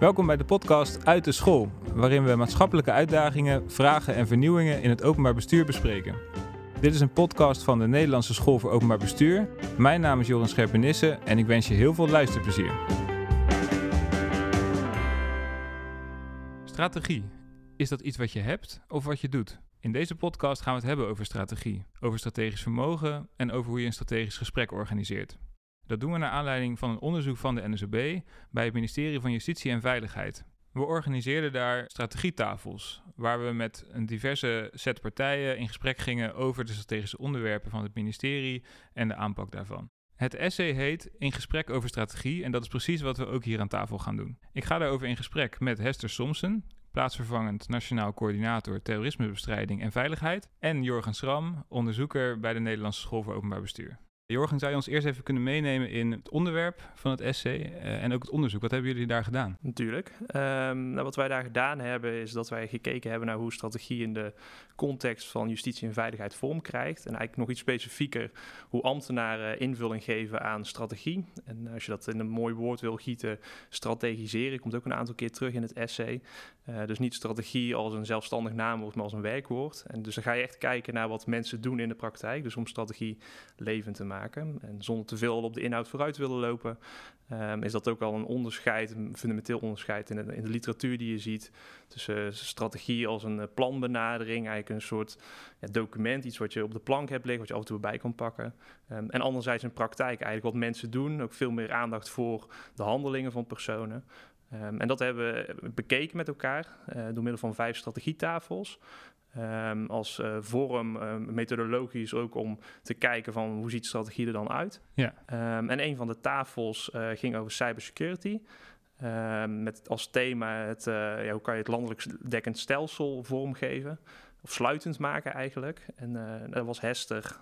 Welkom bij de podcast Uit de School, waarin we maatschappelijke uitdagingen, vragen en vernieuwingen in het openbaar bestuur bespreken. Dit is een podcast van de Nederlandse School voor Openbaar Bestuur. Mijn naam is Joran Scherpenisse en ik wens je heel veel luisterplezier. Strategie. Is dat iets wat je hebt of wat je doet? In deze podcast gaan we het hebben over strategie, over strategisch vermogen en over hoe je een strategisch gesprek organiseert. Dat doen we naar aanleiding van een onderzoek van de NSOB bij het ministerie van Justitie en Veiligheid. We organiseerden daar strategietafels, waar we met een diverse set partijen in gesprek gingen over de strategische onderwerpen van het ministerie en de aanpak daarvan. Het essay heet In gesprek over strategie en dat is precies wat we ook hier aan tafel gaan doen. Ik ga daarover in gesprek met Hester Somsen, plaatsvervangend Nationaal Coördinator Terrorismebestrijding en Veiligheid, en Jorgen Schram, onderzoeker bij de Nederlandse School voor Openbaar Bestuur. Jorgen, zou je ons eerst even kunnen meenemen in het onderwerp van het essay uh, en ook het onderzoek? Wat hebben jullie daar gedaan? Natuurlijk. Um, nou, wat wij daar gedaan hebben is dat wij gekeken hebben naar hoe strategie in de context van justitie en veiligheid vorm krijgt. En eigenlijk nog iets specifieker hoe ambtenaren invulling geven aan strategie. En als je dat in een mooi woord wil gieten, strategiseren komt ook een aantal keer terug in het essay. Uh, dus niet strategie als een zelfstandig naamwoord, maar als een werkwoord. En dus dan ga je echt kijken naar wat mensen doen in de praktijk. Dus om strategie levend te maken. En zonder te veel op de inhoud vooruit willen lopen, um, is dat ook al een onderscheid, een fundamenteel onderscheid in de, in de literatuur die je ziet. Tussen uh, strategie als een uh, planbenadering, eigenlijk een soort ja, document, iets wat je op de plank hebt liggen, wat je af en toe bij kan pakken. Um, en anderzijds in praktijk eigenlijk wat mensen doen, ook veel meer aandacht voor de handelingen van personen. Um, en dat hebben we bekeken met elkaar uh, door middel van vijf strategietafels. Um, als uh, vorm, uh, methodologisch ook om te kijken van hoe ziet strategie er dan uit. Ja. Um, en een van de tafels uh, ging over cybersecurity. Met als thema het, ja, hoe kan je het landelijk dekkend stelsel vormgeven. Of sluitend maken eigenlijk. En dat was Hester.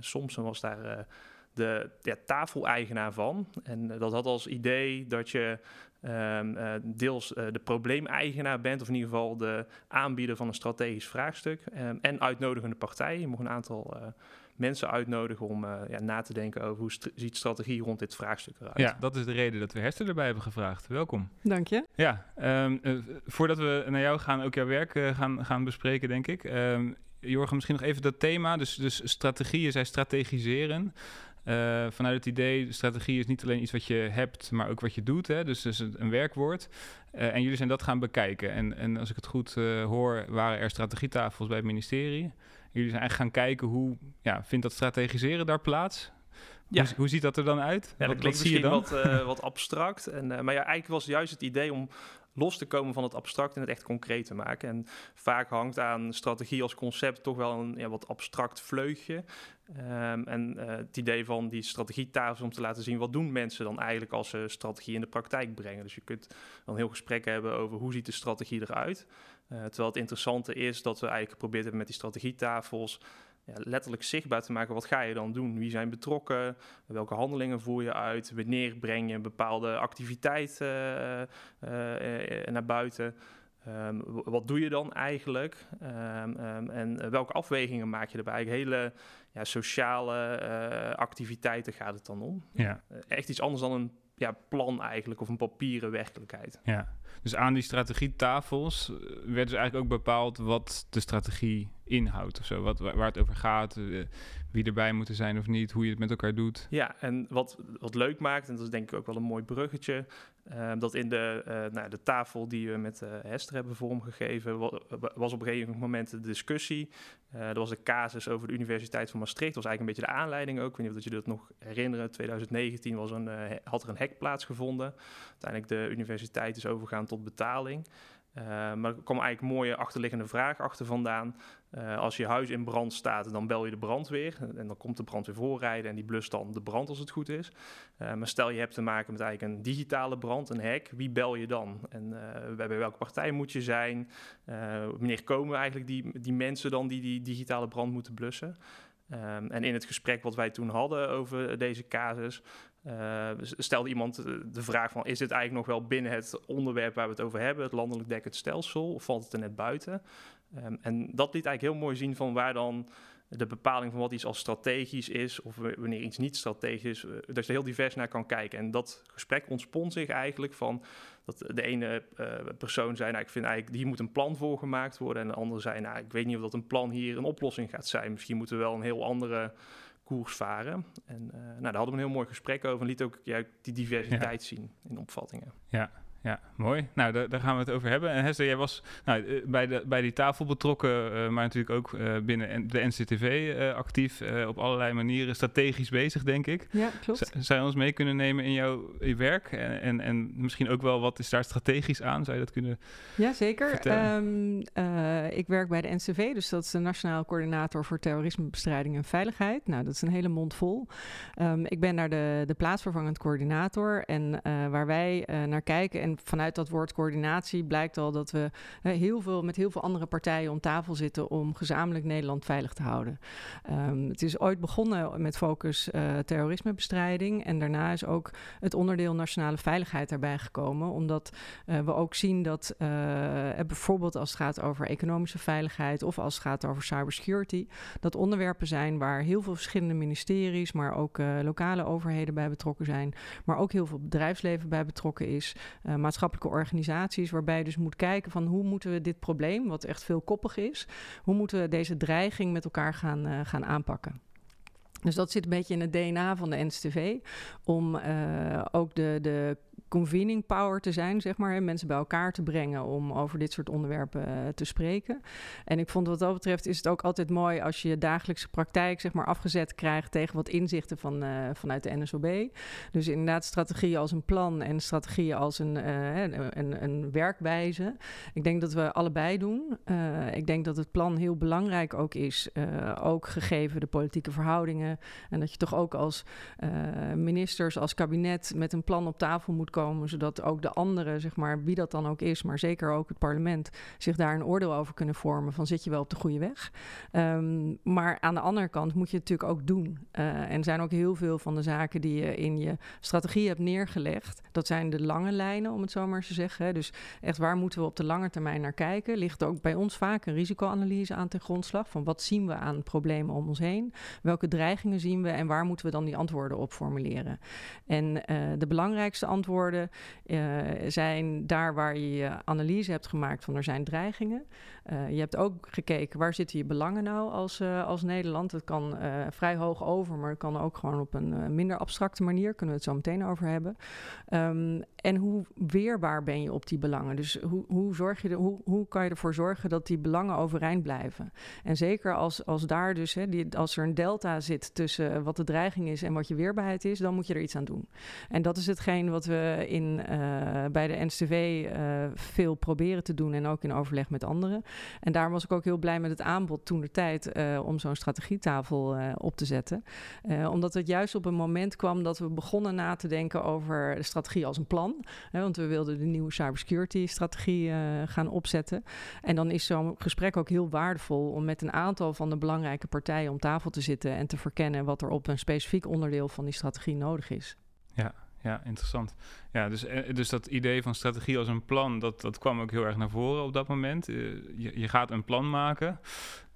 soms was daar de ja, tafeleigenaar van. En dat had als idee dat je um, uh, deels uh, de probleemeigenaar bent, of in ieder geval de aanbieder van een strategisch vraagstuk. Um, en uitnodigende partijen. Je mocht een aantal uh, mensen uitnodigen om ja, na te denken over hoe st ziet strategie rond dit vraagstuk eruit. Ja, dat is de reden dat we Hester erbij hebben gevraagd. Welkom. Dank je. Ja, um, voordat we naar jou gaan, ook jouw werk gaan, gaan bespreken, denk ik. Jorgen, misschien nog even dat thema. Dus, dus strategieën, zij strategiseren. Uh, vanuit het idee, strategie is niet alleen iets wat je hebt, maar ook wat je doet. Hè? Dus, dus een werkwoord. Uh, en jullie zijn dat gaan bekijken. En, en als ik het goed uh, hoor, waren er strategietafels bij het ministerie. Jullie zijn eigenlijk gaan kijken hoe ja, vindt dat strategiseren daar plaats? Ja. Hoe, hoe, ziet dat er dan uit? Ja, dat klinkt misschien wat, uh, wat abstract. En, uh, maar ja, eigenlijk was juist het idee om los te komen van het abstract en het echt concreet te maken. En vaak hangt aan strategie als concept toch wel een ja, wat abstract vleugje. Um, en uh, het idee van die strategietafels om te laten zien wat doen mensen dan eigenlijk als ze strategie in de praktijk brengen. Dus je kunt dan heel gesprek hebben over hoe ziet de strategie eruit. Uh, terwijl het interessante is dat we eigenlijk geprobeerd hebben met die strategietafels ja, letterlijk zichtbaar te maken. Wat ga je dan doen? Wie zijn betrokken? Welke handelingen voer je uit? Wanneer breng je een bepaalde activiteit uh, uh, naar buiten? Um, wat doe je dan eigenlijk? Um, um, en welke afwegingen maak je erbij? Hele ja, sociale activiteiten gaat het dan om. Ja. echt iets anders dan een ja, plan eigenlijk of een papieren werkelijkheid. Ja, dus aan die strategietafels werd dus eigenlijk ook bepaald wat de strategie inhoudt of zo. Wat, waar het over gaat, uh, wie erbij moeten zijn of niet, hoe je het met elkaar doet. Ja, en wat, wat leuk maakt, en dat is denk ik ook wel een mooi bruggetje, uh, dat in de, uh, nou, de tafel die we met Hester hebben vormgegeven, was op een gegeven moment de discussie. er was een casus over de Universiteit van Maastricht, dat was eigenlijk een beetje de aanleiding ook. Ik weet niet of je dat nog herinneren, 2019 was een, had er een hek plaatsgevonden. Uiteindelijk de universiteit is overgegaan tot betaling. Uh, maar er kwam eigenlijk een mooie achterliggende vraag achter vandaan. Uh, als je huis in brand staat, dan bel je de brandweer. En dan komt de brandweer voorrijden en die blust dan de brand als het goed is. Uh, maar stel je hebt te maken met eigenlijk een digitale brand, een hek. Wie bel je dan? En bij welke partij moet je zijn? wanneer komen eigenlijk die, die mensen dan die die digitale brand moeten blussen? Um, en in het gesprek wat wij toen hadden over deze casus, uh, stelde iemand de vraag van... is dit eigenlijk nog wel binnen het onderwerp waar we het over hebben... het landelijk dekkend stelsel, of valt het er net buiten? Um, en dat liet eigenlijk heel mooi zien van waar dan de bepaling van wat iets als strategisch is of wanneer iets niet strategisch is, uh, dat je er heel divers naar kan kijken. En dat gesprek ontspond zich eigenlijk van dat de ene uh, persoon zei, nou, ik vind eigenlijk, hier moet een plan voor gemaakt worden. En de andere zei, nou, ik weet niet of dat een plan hier een oplossing gaat zijn. Misschien moeten we wel een heel andere koers varen. En uh, nou, daar hadden we een heel mooi gesprek over en liet ook ja, die diversiteit zien in opvattingen. Ja, ja, mooi. Nou, daar, daar, gaan we het over hebben. En Hester, jij was nou, eh, bij, de, bij die tafel betrokken, uh, maar natuurlijk ook uh, binnen de NCTV actief. op allerlei manieren strategisch bezig, denk ik. Ja, klopt. Z zou je ons mee kunnen nemen in jouw werk? En, en, en, misschien ook wel, wat is daar strategisch aan? Zou je dat kunnen Ja, zeker. Um, ik werk bij de NCV, dus dat is de Nationaal Coördinator voor Terrorismebestrijding en Veiligheid. Nou, dat is een hele mond vol. Um, ik ben daar de, de plaatsvervangend coördinator. En waar wij naar kijken... En vanuit dat woord coördinatie blijkt al dat we heel veel, met heel veel andere partijen om tafel zitten om gezamenlijk Nederland veilig te houden. Um, het is ooit begonnen met focus uh, terrorismebestrijding en daarna is ook het onderdeel nationale veiligheid erbij gekomen, omdat uh, we ook zien dat uh, bijvoorbeeld als het gaat over economische veiligheid of als het gaat over cybersecurity, dat onderwerpen zijn waar heel veel verschillende ministeries, maar ook lokale overheden bij betrokken zijn, maar ook heel veel bedrijfsleven bij betrokken is. Uh, maatschappelijke organisaties, waarbij je dus moet kijken van hoe moeten we dit probleem, wat echt veelkoppig is, hoe moeten we deze dreiging met elkaar gaan, uh, gaan aanpakken. Dus dat zit een beetje in het DNA van de NSTV. Om uh, ook de, de convening power te zijn, zeg maar. Hè, mensen bij elkaar te brengen om over dit soort onderwerpen uh, te spreken. En ik vond wat dat betreft is het ook altijd mooi als je je dagelijkse praktijk, zeg maar, afgezet krijgt tegen wat inzichten van, uh, vanuit de NSOB. Dus inderdaad strategieën als een plan en strategieën als een, uh, een, een, werkwijze. Ik denk dat we allebei doen. ik denk dat het plan heel belangrijk ook is, ook gegeven de politieke verhoudingen. En dat je toch ook als ministers, als kabinet met een plan op tafel moet komen, zodat ook de anderen, zeg maar, wie dat dan ook is, maar zeker ook het parlement, zich daar een oordeel over kunnen vormen van zit je wel op de goede weg. Um, maar aan de andere kant moet je het natuurlijk ook doen. Uh, en zijn ook heel veel van de zaken die je in je strategie hebt neergelegd. Dat zijn de lange lijnen, om het zo maar te zeggen. Dus echt waar moeten we op de lange termijn naar kijken? Ligt ook bij ons vaak een risicoanalyse aan ten grondslag van wat zien we aan problemen om ons heen? Welke dreigingen zien we en waar moeten we dan die antwoorden op formuleren? En uh, de belangrijkste antwoorden uh, zijn daar waar je analyse hebt gemaakt van er zijn dreigingen. Uh, je hebt ook gekeken waar zitten je belangen nou als, uh, als Nederland. Het kan vrij hoog over, maar het kan ook gewoon op een minder abstracte manier. Kunnen we het zo meteen over hebben. Um, en hoe weerbaar ben je op die belangen? Dus hoe, hoe, zorg je hoe, hoe kan je ervoor zorgen dat die belangen overeind blijven? En zeker als, als daar dus, hè, die, als er een delta zit tussen wat de dreiging is en wat je weerbaarheid is, dan moet je er iets aan doen. En dat is hetgeen wat we in, bij de NCV veel proberen te doen en ook in overleg met anderen. En daar was ik ook heel blij met het aanbod toen de tijd uh, om zo'n strategietafel op te zetten. omdat het juist op een moment kwam dat we begonnen na te denken over de strategie als een plan. Hè, want we wilden de nieuwe cybersecurity-strategie gaan opzetten. En dan is zo'n gesprek ook heel waardevol om met een aantal van de belangrijke partijen om tafel te zitten en te verkennen wat er op een specifiek onderdeel van die strategie nodig is. Ja, ja, interessant. Ja, dus, dus dat idee van strategie als een plan, dat, dat kwam ook heel erg naar voren op dat moment. Je, je gaat een plan maken,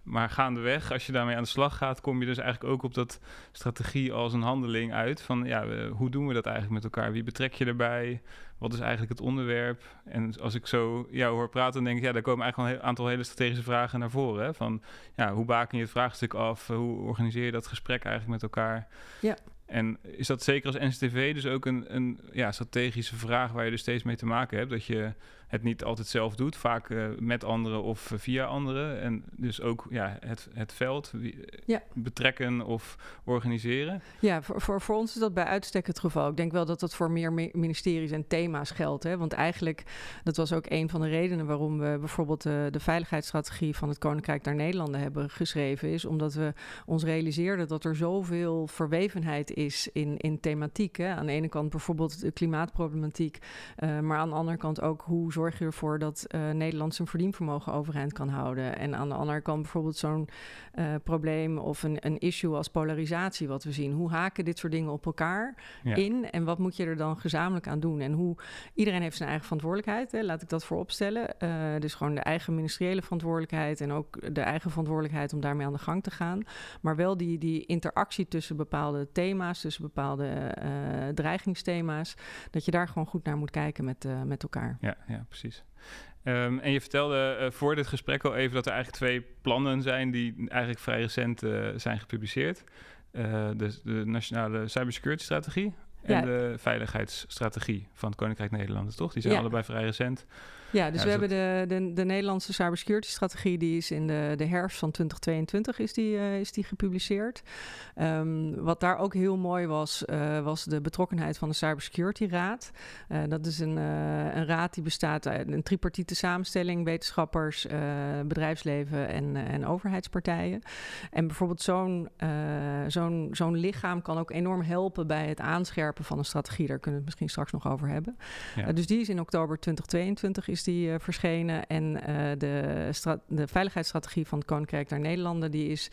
maar gaandeweg, als je daarmee aan de slag gaat, kom je dus eigenlijk ook op dat strategie als een handeling uit. Van ja, hoe doen we dat eigenlijk met elkaar? Wie betrek je erbij? Wat is eigenlijk het onderwerp? En als ik zo jou hoor praten, denk ik, ja, daar komen eigenlijk een aantal hele strategische vragen naar voren. Hè? Van ja, hoe baken je het vraagstuk af? Hoe organiseer je dat gesprek eigenlijk met elkaar? Ja. En is dat zeker als NCTV dus ook een, een ja, strategische vraag waar je dus steeds mee te maken hebt? Dat je het niet altijd zelf doet, vaak uh, met anderen of via anderen. En dus ook ja, het, het veld ja. betrekken of organiseren. Ja, voor, voor, voor ons is dat bij uitstek het geval. Ik denk wel dat dat voor meer ministeries en thema's geldt. Hè? Want eigenlijk, dat was ook een van de redenen waarom we bijvoorbeeld de, de veiligheidsstrategie van het Koninkrijk naar Nederlanden hebben geschreven, is omdat we ons realiseerden dat er zoveel verwevenheid is in, in thematiek. Hè? Aan de ene kant bijvoorbeeld de klimaatproblematiek, uh, maar aan de andere kant ook hoe zorg je ervoor dat uh, Nederland zijn verdienvermogen overeind kan houden? En aan de andere kant bijvoorbeeld zo'n uh, probleem of een, een issue als polarisatie, wat we zien. Hoe haken dit soort dingen op elkaar in? En wat moet je er dan gezamenlijk aan doen? En hoe iedereen heeft zijn eigen verantwoordelijkheid, hè, laat ik dat vooropstellen. Uh, dus gewoon de eigen ministeriële verantwoordelijkheid en ook de eigen verantwoordelijkheid om daarmee aan de gang te gaan. Maar wel die, die interactie tussen bepaalde thema's, tussen bepaalde dreigingsthema's, dat je daar gewoon goed naar moet kijken met, met elkaar. Ja, ja precies. Um, en je vertelde uh, voor dit gesprek al even dat er eigenlijk twee plannen zijn die eigenlijk vrij recent uh, zijn gepubliceerd. Uh, dus de Nationale Cybersecurity Strategie en ja. de Veiligheidsstrategie van het Koninkrijk Nederland, toch? Die zijn ja. allebei vrij recent. Ja, dus we hebben de, de, de Nederlandse cybersecurity-strategie, die is in de, de herfst van 2022 is die, uh, is die gepubliceerd. Um, wat daar ook heel mooi was, uh, was de betrokkenheid van de Cybersecurity Raad. Uh, dat is een, een raad die bestaat uit een tripartite samenstelling, wetenschappers, bedrijfsleven en, en overheidspartijen. En bijvoorbeeld zo'n zo'n zo'n lichaam kan ook enorm helpen bij het aanscherpen van een strategie. Daar kunnen we het misschien straks nog over hebben. Ja. dus die is in oktober 2022 is die uh, verschenen. En uh, de, de veiligheidsstrategie van het Koninkrijk der Nederlanden... die is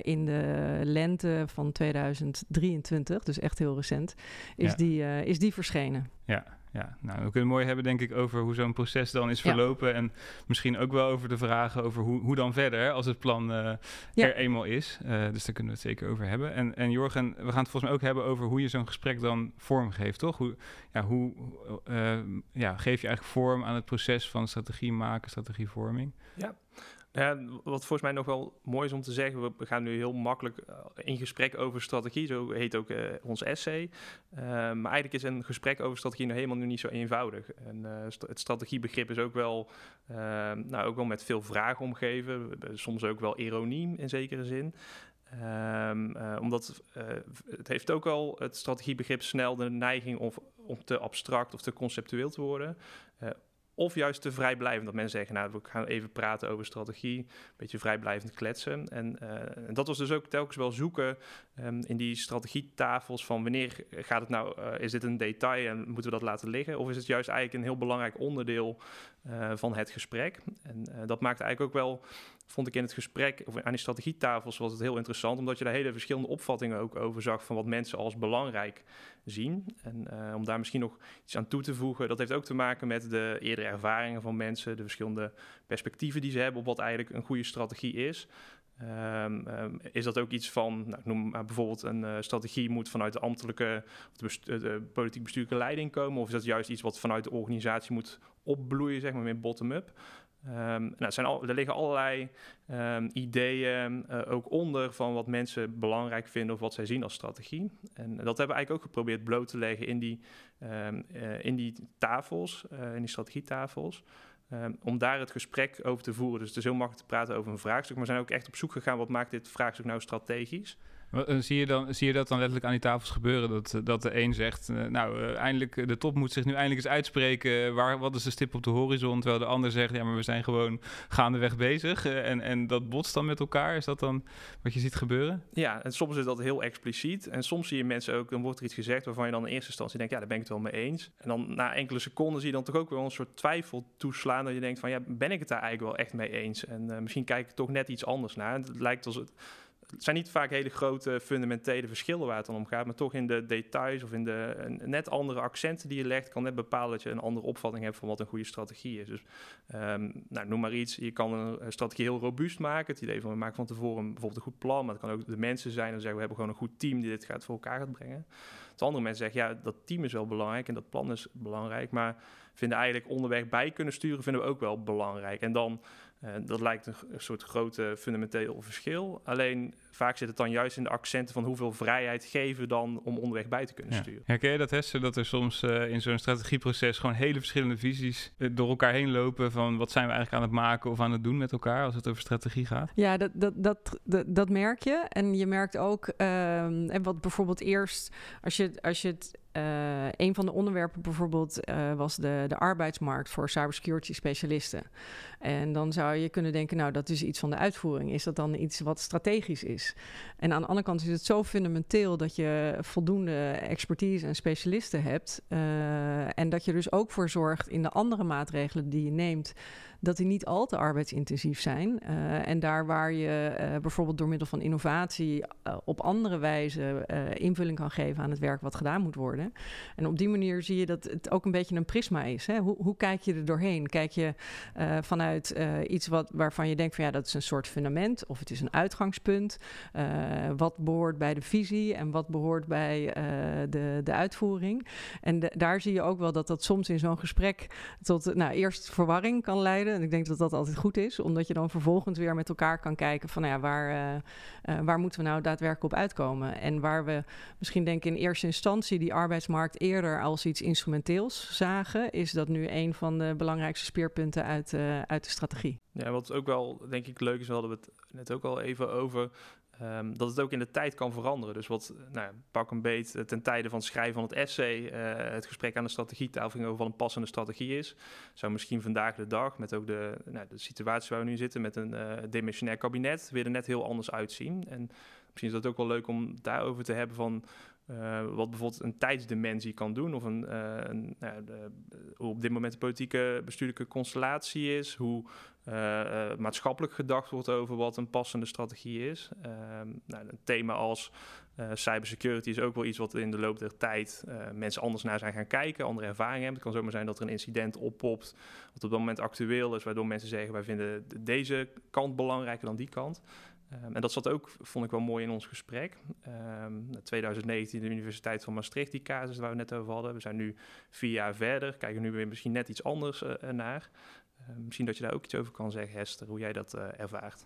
in de lente van 2023, dus echt heel recent... is, ja. die, is die verschenen. Ja, ja, nou, we kunnen mooi hebben, denk ik, over hoe zo'n proces dan is verlopen. Ja. En misschien ook wel over de vragen over hoe, hoe dan verder, als het plan uh, ja. er eenmaal is. Uh, dus daar kunnen we het zeker over hebben. En, en Jorgen, we gaan het volgens mij ook hebben over hoe je zo'n gesprek dan vormgeeft, toch? Hoe, ja, hoe uh, ja, geef je eigenlijk vorm aan het proces van strategie maken, strategievorming? Ja, ja, wat volgens mij nog wel mooi is om te zeggen, we gaan nu heel makkelijk uh, in gesprek over strategie, zo heet ook uh, ons essay. Uh, maar eigenlijk is een gesprek over strategie nog helemaal nu niet zo eenvoudig. En het strategiebegrip is ook wel, nou, ook wel met veel vragen omgeven, soms ook wel ironie in zekere zin. Um, omdat het heeft ook al het strategiebegrip snel de neiging om, om te abstract of te conceptueel te worden. Of juist te vrijblijvend. Dat mensen zeggen, nou, we gaan even praten over strategie. Een beetje vrijblijvend kletsen. En uh, dat was dus ook telkens wel zoeken um, in die strategietafels van wanneer gaat het nou, uh, is dit een detail en moeten we dat laten liggen? Of is het juist eigenlijk een heel belangrijk onderdeel uh, van het gesprek? En dat maakt eigenlijk ook wel vond ik in het gesprek, of aan die strategietafels was het heel interessant, omdat je daar hele verschillende opvattingen ook over zag van wat mensen als belangrijk zien. En uh, om daar misschien nog iets aan toe te voegen, dat heeft ook te maken met de eerdere ervaringen van mensen, de verschillende perspectieven die ze hebben op wat eigenlijk een goede strategie is. Um, um, is dat ook iets van, nou, noem maar bijvoorbeeld een uh, strategie moet vanuit de ambtelijke of de, bestu de politiek bestuurlijke leiding komen? Of is dat juist iets wat vanuit de organisatie moet opbloeien, zeg maar, meer bottom-up? Um, nou, zijn al, er liggen allerlei ideeën uh, ook onder van wat mensen belangrijk vinden of wat zij zien als strategie. En dat hebben we eigenlijk ook geprobeerd bloot te leggen in die, uh, in die tafels, in die strategietafels. Om daar het gesprek over te voeren. Dus het is heel makkelijk te praten over een vraagstuk, maar we zijn ook echt op zoek gegaan wat maakt dit vraagstuk nou strategisch. Eh, zie je, dan, zie je dat dan letterlijk aan die tafels gebeuren? Dat, dat de een zegt, uh, nou, eindelijk, de top moet zich nu eindelijk eens uitspreken. Waar, wat is de stip op de horizon? Terwijl de ander zegt, ja, maar we zijn gewoon gaandeweg bezig. En, en dat botst dan met elkaar. Is dat dan wat je ziet gebeuren? Ja, en soms is dat heel expliciet. En soms zie je mensen ook, dan wordt er iets gezegd waarvan je dan in eerste instantie denkt, ja, daar ben ik het wel mee eens. En dan na enkele seconden zie je dan toch ook wel een soort twijfel toeslaan. Dat je denkt van, ja, ben ik het daar eigenlijk wel echt mee eens? En misschien kijk ik toch net iets anders naar. Het lijkt als het het zijn niet vaak hele grote fundamentele verschillen waar het dan om gaat, maar toch in de details of in de net andere accenten die je legt, kan net bepalen dat je een andere opvatting hebt van wat een goede strategie is. Dus um, nou, noem maar iets, je kan een strategie heel robuust maken. Het idee van we maken van tevoren bijvoorbeeld een goed plan, maar het kan ook de mensen zijn en zeggen we hebben gewoon een goed team die dit gaat voor elkaar gaat brengen. Dat andere mensen zeggen ja, dat team is wel belangrijk en dat plan is belangrijk, maar vinden eigenlijk onderweg bij kunnen sturen vinden we ook wel belangrijk. En dan uh, dat lijkt een, een, soort grote fundamenteel verschil. Alleen vaak zit het dan juist in de accenten van hoeveel vrijheid geven dan om onderweg bij te kunnen ja. sturen. Herken je dat, Hesse, dat er soms uh, in zo'n strategieproces gewoon hele verschillende visies uh, door elkaar heen lopen van wat zijn we eigenlijk aan het maken of aan het doen met elkaar als het over strategie gaat? Ja, dat, dat, dat, dat, dat merk je. En je merkt ook, uh, en wat bijvoorbeeld eerst, als je, als je het uh, een van de onderwerpen bijvoorbeeld was de, de arbeidsmarkt voor cybersecurity specialisten. En dan zou je kunnen denken, nou, dat is iets van de uitvoering. Is dat dan iets wat strategisch is? En aan de andere kant is het zo fundamenteel dat je voldoende expertise en specialisten hebt. en dat je dus ook voor zorgt in de andere maatregelen die je neemt dat die niet al te arbeidsintensief zijn. Uh, en daar waar je uh, bijvoorbeeld door middel van innovatie uh, op andere wijze invulling kan geven aan het werk wat gedaan moet worden. En op die manier zie je dat het ook een beetje een prisma is. Hè? Hoe, hoe kijk je er doorheen? Kijk je vanuit iets wat, waarvan je denkt van ja, dat is een soort fundament of het is een uitgangspunt. wat behoort bij de visie en wat behoort bij de, de uitvoering. En daar zie je ook wel dat dat soms in zo'n gesprek tot nou, eerst verwarring kan leiden. En ik denk dat dat altijd goed is, omdat je dan vervolgens weer met elkaar kan kijken van ja, waar, uh, waar moeten we nou daadwerkelijk op uitkomen? En waar we misschien denken in eerste instantie die arbeidsmarkt eerder als iets instrumenteels zagen, is dat nu een van de belangrijkste speerpunten uit, uh, uit de strategie. Ja, wat ook wel denk ik leuk is, we hadden we het net ook al even over Um, dat het ook in de tijd kan veranderen. Dus wat, nou, pak een beet, ten tijde van het schrijven van het essay, uh, het gesprek aan de strategietafel ging over wat een passende strategie is. Zou misschien vandaag de dag, met ook de, nou, de situatie waar we nu zitten, met een uh, demissionair kabinet, weer er net heel anders uitzien. En misschien is dat ook wel leuk om daarover te hebben van uh, wat bijvoorbeeld een tijdsdimensie kan doen, of een, een nou, de, hoe op dit moment de politieke bestuurlijke constellatie is, hoe uh, maatschappelijk gedacht wordt over wat een passende strategie is. Ehm, nou, een thema als cybersecurity is ook wel iets wat in de loop der tijd mensen anders naar zijn gaan kijken, andere ervaringen hebben. Het kan zomaar zijn dat er een incident oppopt wat op dat moment actueel is, waardoor mensen zeggen wij vinden deze kant belangrijker dan die kant. Um, en dat zat ook, vond ik wel mooi in ons gesprek. Um, 2019, de Universiteit van Maastricht, die casus waar we net over hadden. We zijn nu vier jaar verder, kijken nu weer misschien net iets anders uh, naar. Uh, misschien dat je daar ook iets over kan zeggen, Hester, hoe jij dat uh, ervaart.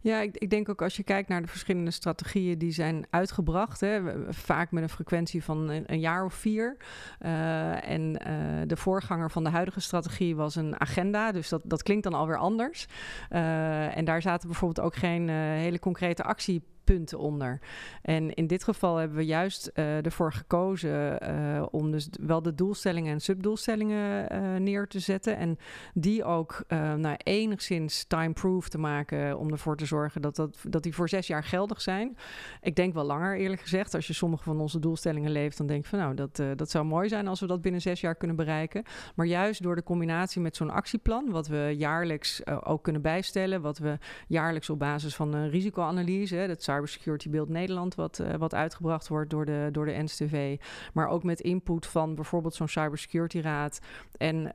Ja, ik, ik, denk ook als je kijkt naar de verschillende strategieën die zijn uitgebracht, hè, vaak met een frequentie van een, jaar of vier. Uh, en uh, de voorganger van de huidige strategie was een agenda, dus dat, dat klinkt dan alweer anders. Uh, en daar zaten bijvoorbeeld ook geen hele concrete actie punten onder. En in dit geval hebben we juist uh, ervoor gekozen uh, om dus wel de doelstellingen en subdoelstellingen uh, neer te zetten. En die ook nou, enigszins time-proof te maken om ervoor te zorgen dat, dat, dat die voor zes jaar geldig zijn. Ik denk wel langer eerlijk gezegd. Als je sommige van onze doelstellingen leeft, dan denk ik van nou, dat, dat zou mooi zijn als we dat binnen zes jaar kunnen bereiken. Maar juist door de combinatie met zo'n actieplan, wat we jaarlijks ook kunnen bijstellen, wat we jaarlijks op basis van een risicoanalyse, dat Cybersecurity Beeld Nederland, wat, uh, wat uitgebracht wordt door de, door de NSTV. Maar ook met input van bijvoorbeeld zo'n Cybersecurity Raad en uh,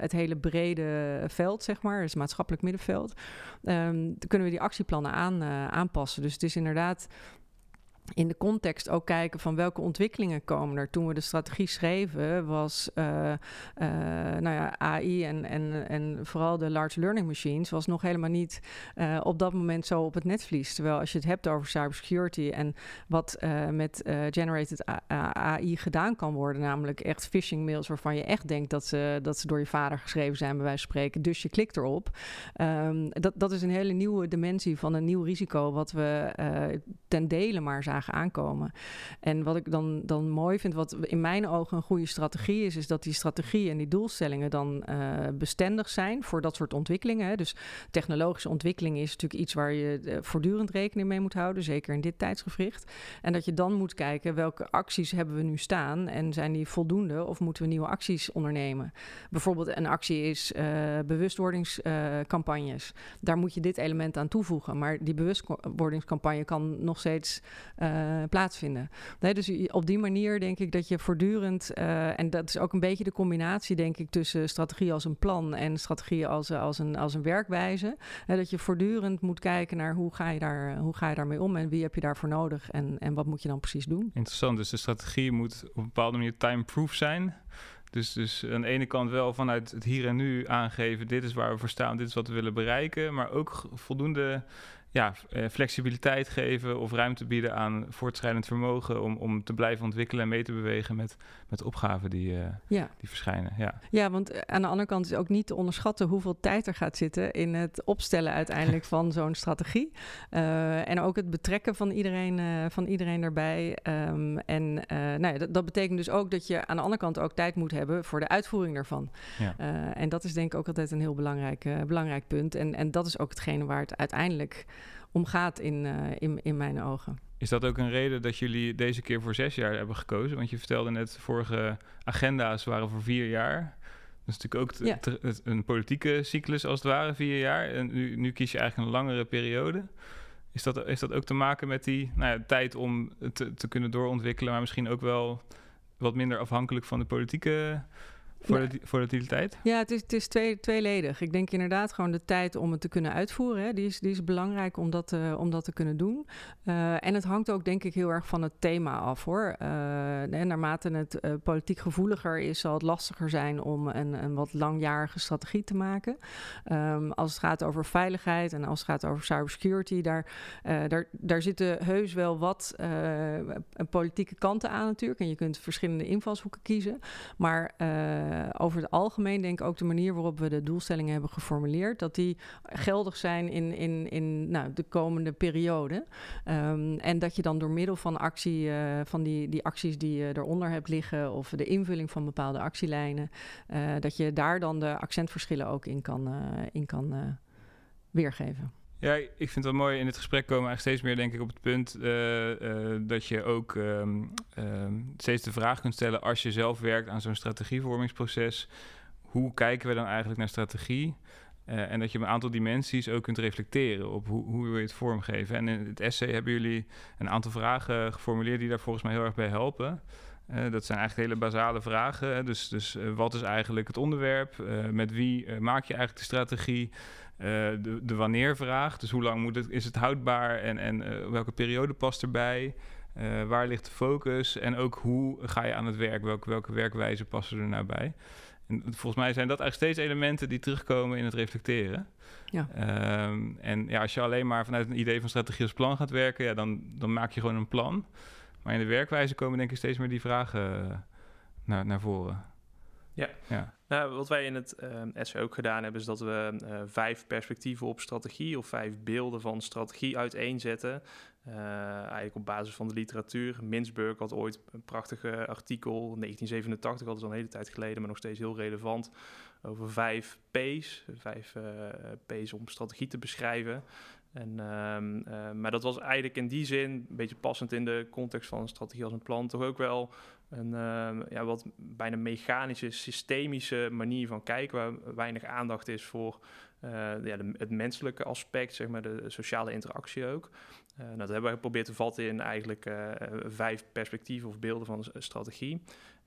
het hele brede veld, zeg maar, dus maatschappelijk middenveld. Um, dan kunnen we die actieplannen aan, uh, aanpassen. Dus het is inderdaad in de context ook kijken van welke ontwikkelingen komen er. Toen we de strategie schreven, was uh, uh, nou ja, AI en, en, en vooral de large learning machines was nog helemaal niet uh, op dat moment zo op het netvlies. Terwijl als je het hebt over cybersecurity en wat met generated AI gedaan kan worden, namelijk echt phishing mails waarvan je echt denkt dat ze, dat ze door je vader geschreven zijn, bij wijze van spreken. Dus je klikt erop. Um, dat, dat is een hele nieuwe dimensie van een nieuw risico, wat we ten dele maar zagen aankomen. En wat ik dan, dan mooi vind, wat in mijn ogen een goede strategie is, is dat die strategie en die doelstellingen dan uh, bestendig zijn voor dat soort ontwikkelingen. Hè. Dus technologische ontwikkeling is natuurlijk iets waar je uh, voortdurend rekening mee moet houden, zeker in dit tijdsgevricht. En dat je dan moet kijken welke acties hebben we nu staan en zijn die voldoende of moeten we nieuwe acties ondernemen. Bijvoorbeeld een actie is uh, bewustwordingscampagnes. Daar moet je dit element aan toevoegen, maar die bewustwordingscampagne kan nog steeds plaatsvinden. Nee, dus op die manier denk ik dat je voortdurend, uh, en dat is ook een beetje de combinatie, denk ik, tussen strategie als een plan en strategie als, als, een, als een werkwijze. Dat je voortdurend moet kijken naar hoe ga je, daar, hoe ga je daarmee om en wie heb je daarvoor nodig en, en wat moet je dan precies doen. Interessant, dus de strategie moet op een bepaalde manier time-proof zijn. Dus, dus aan de ene kant wel vanuit het hier en nu aangeven: dit is waar we voor staan, dit is wat we willen bereiken. Maar ook voldoende ja, eh, flexibiliteit geven of ruimte bieden aan voortschrijdend vermogen om, om te blijven ontwikkelen en mee te bewegen met, met opgaven die, uh, ja. die verschijnen. Ja. ja, want eh, aan de andere kant is ook niet te onderschatten hoeveel tijd er gaat zitten in het opstellen uiteindelijk van zo'n strategie. Uh, en ook het betrekken van iedereen, uh, van iedereen erbij. Um, en nou ja, dat, dat, betekent dus ook dat je aan de andere kant ook tijd moet hebben voor de uitvoering daarvan. Ja. en dat is denk ik ook altijd een heel belangrijk, belangrijk punt. En, en dat is ook hetgene waar het uiteindelijk om gaat in, uh, in, in mijn ogen. Is dat ook een reden dat jullie deze keer voor zes jaar hebben gekozen? Want je vertelde net, vorige agenda's waren voor vier jaar. Dat is natuurlijk ook ja. een politieke cyclus als het ware, vier jaar. En nu, nu kies je eigenlijk een langere periode. Is dat, is dat ook te maken met die nou ja, tijd om te, te kunnen doorontwikkelen, maar misschien ook wel wat minder afhankelijk van de politieke Volatiliteit? Ja, het is, het is twee, tweeledig. Ik denk inderdaad gewoon de tijd om het te kunnen uitvoeren. Hè. Die, is, die is belangrijk om dat, uh, om dat te kunnen doen. Uh, en het hangt ook denk ik heel erg van het thema af hoor. Uh, naarmate het politiek gevoeliger is, zal het lastiger zijn om een, een wat langjarige strategie te maken. Um, als het gaat over veiligheid en als het gaat over cybersecurity, daar, daar, daar zitten heus wel wat politieke kanten aan natuurlijk. En je kunt verschillende invalshoeken kiezen. Maar uh, over het algemeen denk ik ook de manier waarop we de doelstellingen hebben geformuleerd, dat die geldig zijn in, in, in nou, de komende periode. Um, en dat je dan door middel van actie, uh, van die, die acties die je eronder hebt liggen, of de invulling van bepaalde actielijnen, uh, dat je daar dan de accentverschillen ook in kan, in kan weergeven. Ja, ik vind het wel mooi. In het gesprek komen eigenlijk steeds meer, denk ik, op het punt uh, uh, dat je ook um, um, steeds de vraag kunt stellen als je zelf werkt aan zo'n strategievormingsproces. Hoe kijken we dan eigenlijk naar strategie? Uh, en dat je een aantal dimensies ook kunt reflecteren op hoe, hoe wil je het vormgeven. En in het essay hebben jullie een aantal vragen geformuleerd die daar volgens mij heel erg bij helpen. Dat zijn eigenlijk hele basale vragen. Dus, dus wat is eigenlijk het onderwerp? Met wie maak je eigenlijk de strategie? De, de wanneer-vraag. Dus hoe lang moet het, is het houdbaar en, en welke periode past erbij? waar ligt de focus? En ook hoe ga je aan het werk? Welke, welke werkwijze passen er nou bij? En volgens mij zijn dat eigenlijk steeds elementen die terugkomen in het reflecteren. Ja. Um, en ja, als je alleen maar vanuit een idee van strategie als plan gaat werken, ja, dan, dan maak je gewoon een plan. Maar in de werkwijze komen denk ik steeds meer die vragen naar, naar voren. Ja. ja. Nou, wat wij in het uh, essay ook gedaan hebben, is dat we uh, vijf perspectieven op strategie of vijf beelden van strategie uiteenzetten. Uh, eigenlijk op basis van de literatuur. Minsburg had ooit een prachtig artikel, 1987, dat is al een hele tijd geleden, maar nog steeds heel relevant, over vijf P's. Vijf P's om strategie te beschrijven. En, um, uh, maar dat was eigenlijk in die zin, een beetje passend in de context van een strategie als een plan, toch ook wel een uh, ja, wat bijna mechanische, systemische manier van kijken, waar weinig aandacht is voor uh, ja, de, het menselijke aspect, zeg maar, de sociale interactie ook. Uh, nou, dat hebben we geprobeerd te vatten in eigenlijk vijf perspectieven of beelden van een strategie.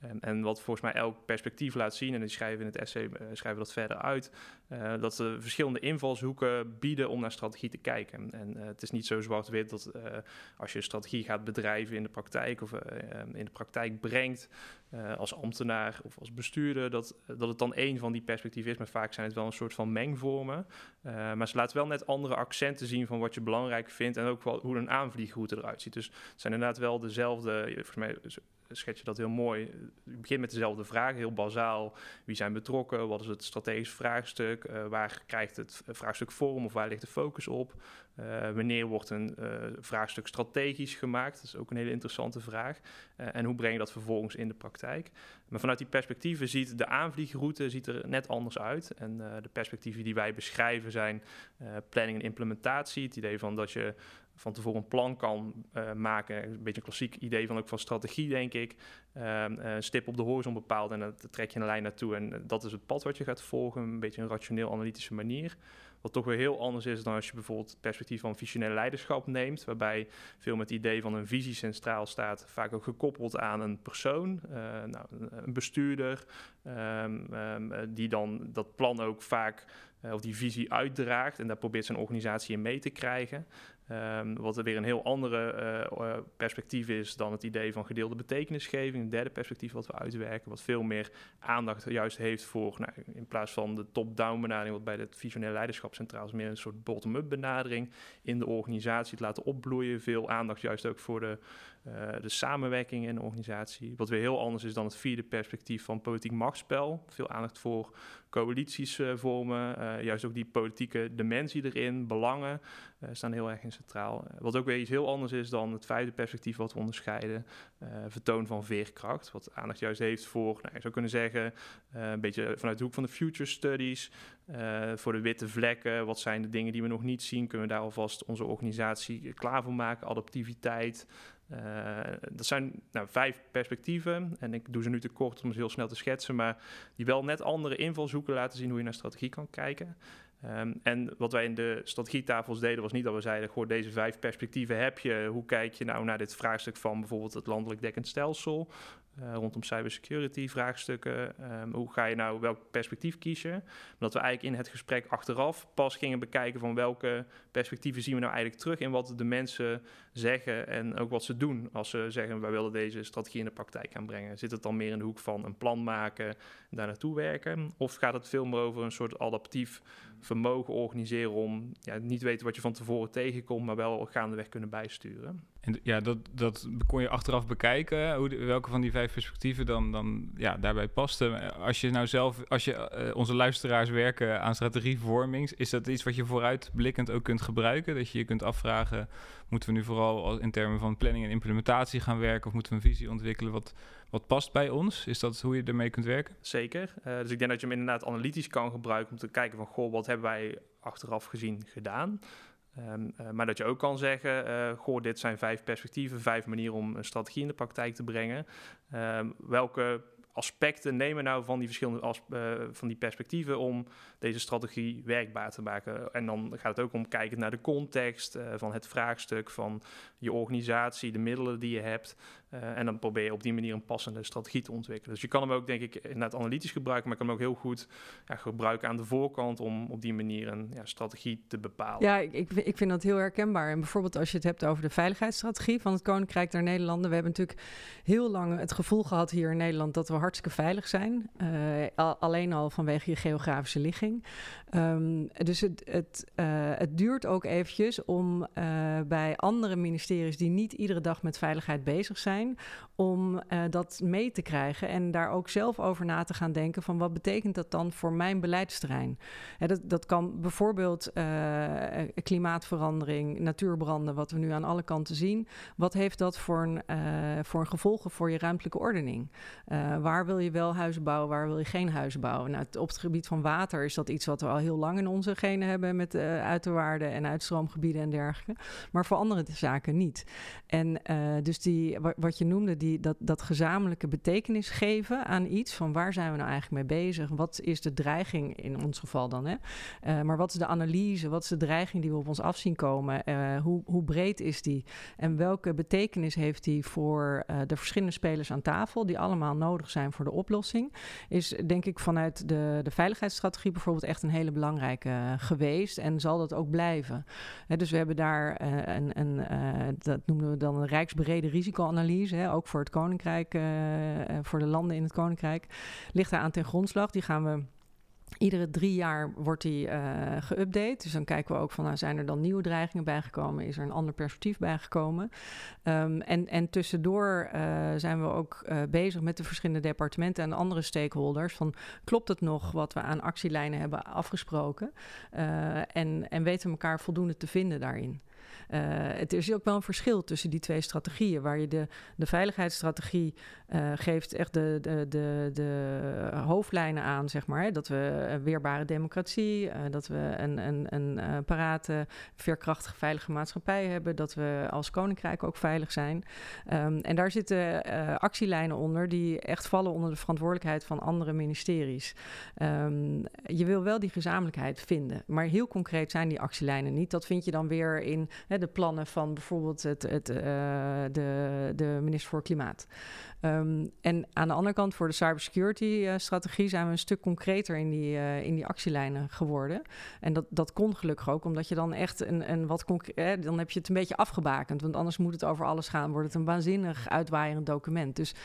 En, en, wat volgens mij elk perspectief laat zien, en die schrijven in het essay uh, schrijven dat verder uit, uh, dat ze verschillende invalshoeken bieden om naar strategie te kijken. En uh, het is niet zo zwart-wit dat als je strategie gaat bedrijven in de praktijk of in de praktijk brengt als ambtenaar of als bestuurder, dat, dat het dan één van die perspectieven is. Maar vaak zijn het wel een soort van mengvormen. maar ze laten wel net andere accenten zien van wat je belangrijk vindt en ook wel hoe een aanvliegroute eruit ziet. Dus het zijn inderdaad wel dezelfde, volgens mij schets je dat heel mooi. Je begint met dezelfde vraag, heel bazaal. Wie zijn betrokken? Wat is het strategisch vraagstuk? Uh, waar krijgt het vraagstuk vorm of waar ligt de focus op? Uh, wanneer wordt een uh, vraagstuk strategisch gemaakt? Dat is ook een hele interessante vraag. en hoe breng je dat vervolgens in de praktijk? Maar vanuit die perspectieven ziet de aanvliegroute ziet er net anders uit. En de perspectieven die wij beschrijven zijn planning en implementatie. Het idee van dat je van tevoren een plan kan uh, maken. Een beetje een klassiek idee van ook van strategie, denk ik. Uh, een stip op de horizon bepaald en dan trek je een lijn naartoe. En dat is het pad wat je gaat volgen. Een beetje een rationeel-analytische manier. Wat toch weer heel anders is dan als je bijvoorbeeld het perspectief van visionair leiderschap neemt. Waarbij veel met het idee van een visie centraal staat. Vaak ook gekoppeld aan een persoon, nou, een bestuurder. Um, um, die dan dat plan ook vaak of die visie uitdraagt en daar probeert zijn organisatie in mee te krijgen. Um, wat er weer een heel andere uh, perspectief is dan het idee van gedeelde betekenisgeving. Een derde perspectief wat we uitwerken, wat veel meer aandacht juist heeft voor, nou, in plaats van de top-down benadering, wat bij het visionair leiderschap centraal is, meer een soort bottom-up benadering in de organisatie, het laten opbloeien. Veel aandacht juist ook voor de, uh, de samenwerking in de organisatie. Wat weer heel anders is dan het vierde perspectief van politiek machtsspel. Veel aandacht voor coalities vormen, juist ook die politieke dimensie erin, belangen staan heel erg in centraal. wat ook weer iets heel anders is dan het vijfde perspectief wat we onderscheiden, vertoon van veerkracht. Wat aandacht juist heeft voor, nou, je zou kunnen zeggen, een beetje vanuit de hoek van de future studies, voor de witte vlekken. Wat zijn de dingen die we nog niet zien? Kunnen we daar alvast onze organisatie klaar voor maken? Adaptiviteit, dat zijn nou, vijf perspectieven en ik doe ze nu te kort om ze heel snel te schetsen, maar die wel net andere invalshoeken laten zien hoe je naar strategie kan kijken. Um, en wat wij in de strategietafels deden was niet dat we zeiden, goh, deze vijf perspectieven heb je. Hoe kijk je nou naar dit vraagstuk van bijvoorbeeld het landelijk dekkend stelsel? Uh, rondom cybersecurity vraagstukken. Um, hoe ga je nou welk perspectief kiezen? Dat we eigenlijk in het gesprek achteraf pas gingen bekijken van welke perspectieven zien we nou eigenlijk terug in wat de mensen zeggen en ook wat ze doen als ze zeggen wij willen deze strategie in de praktijk aanbrengen. Zit het dan meer in de hoek van een plan maken, daar naartoe werken? Of gaat het veel meer over een soort adaptief vermogen organiseren om ja, niet weten wat je van tevoren tegenkomt, maar wel gaandeweg kunnen bijsturen? En ja, dat, dat kon je achteraf bekijken, hoe welke van die vijf perspectieven dan, dan ja, daarbij paste. Als je nou zelf, als je uh, onze luisteraars werken aan strategievorming, is dat iets wat je vooruitblikkend ook kunt gebruiken? Dat je je kunt afvragen, moeten we nu vooral in termen van planning en implementatie gaan werken of moeten we een visie ontwikkelen wat, wat past bij ons? Is dat hoe je ermee kunt werken? Zeker. Uh, dus ik denk dat je hem inderdaad analytisch kan gebruiken om te kijken van, goh, wat hebben wij achteraf gezien gedaan? Um, uh, maar dat je ook kan zeggen, uh, goh, dit zijn vijf perspectieven, vijf manieren om een strategie in de praktijk te brengen. Um, welke aspecten nemen nou van die verschillende uh, van die perspectieven om deze strategie werkbaar te maken. En dan gaat het ook om kijken naar de context uh, van het vraagstuk, van je organisatie, de middelen die je hebt. Uh, en dan probeer je op die manier een passende strategie te ontwikkelen. Dus je kan hem ook, denk ik, inderdaad analytisch gebruiken, maar kan hem ook heel goed ja, gebruiken aan de voorkant om op die manier een ja, strategie te bepalen. Ja, ik, ik vind dat heel herkenbaar. En bijvoorbeeld als je het hebt over de veiligheidsstrategie van het Koninkrijk der Nederlanden. We hebben natuurlijk heel lang het gevoel gehad hier in Nederland dat we hartstikke veilig zijn. Uh, alleen al vanwege je geografische ligging. Um, dus het, het, uh, het duurt ook eventjes om bij andere ministeries die niet iedere dag met veiligheid bezig zijn, om uh, dat mee te krijgen en daar ook zelf over na te gaan denken van wat betekent dat dan voor mijn beleidsterrein. Dat, dat kan bijvoorbeeld klimaatverandering, natuurbranden, wat we nu aan alle kanten zien. Wat heeft dat voor een, voor een gevolgen voor je ruimtelijke ordening? waar wil je wel huizen bouwen, waar wil je geen huizen bouwen? Nou, op het gebied van water is dat iets wat we al heel lang in onze genen hebben met uh, uiterwaarden en uitstroomgebieden en dergelijke. Maar voor andere zaken niet. En uh, dus die, wat je noemde, die, dat, dat gezamenlijke betekenis geven aan iets. Van waar zijn we nou eigenlijk mee bezig? Wat is de dreiging in ons geval dan? Hè? Uh, maar wat is de analyse? Wat is de dreiging die we op ons af zien komen? hoe, hoe breed is die? En welke betekenis heeft die voor de verschillende spelers aan tafel, die allemaal nodig zijn voor de oplossing? Is denk ik vanuit de, de veiligheidsstrategie bijvoorbeeld echt een hele belangrijke geweest en zal dat ook blijven. dus we hebben daar een, een dat noemen we dan een rijksbrede risicoanalyse, ook voor het Koninkrijk, voor de landen in het Koninkrijk, ligt daar aan ten grondslag. Die gaan we Iedere drie jaar wordt die uh, geüpdate. Dus dan kijken we ook van, nou, zijn er dan nieuwe dreigingen bijgekomen? Is er een ander perspectief bijgekomen? Um, en, en tussendoor zijn we ook bezig met de verschillende departementen en andere stakeholders. Van, klopt het nog wat we aan actielijnen hebben afgesproken? en, en weten we elkaar voldoende te vinden daarin? Uh, het is ook wel een verschil tussen die twee strategieën, waar je de, de veiligheidsstrategie uh, geeft echt de, de, de, de hoofdlijnen aan, zeg maar. Hè? Dat we een weerbare democratie, uh, dat we een, een, een parate, veerkrachtige, veilige maatschappij hebben, dat we als koninkrijk ook veilig zijn. Um, en daar zitten actielijnen onder die echt vallen onder de verantwoordelijkheid van andere ministeries. Um, je wil wel die gezamenlijkheid vinden, maar heel concreet zijn die actielijnen niet. Dat vind je dan weer in hè, plannen van bijvoorbeeld het, het, de, de minister voor Klimaat. Ehm, en aan de andere kant, voor de cybersecurity-strategie zijn we een stuk concreter in die, in die actielijnen geworden. En dat, dat kon gelukkig ook, omdat je dan echt een, een wat. Dan heb je het een beetje afgebakend. Want anders moet het over alles gaan. Wordt het een waanzinnig uitwaaierend document. Dus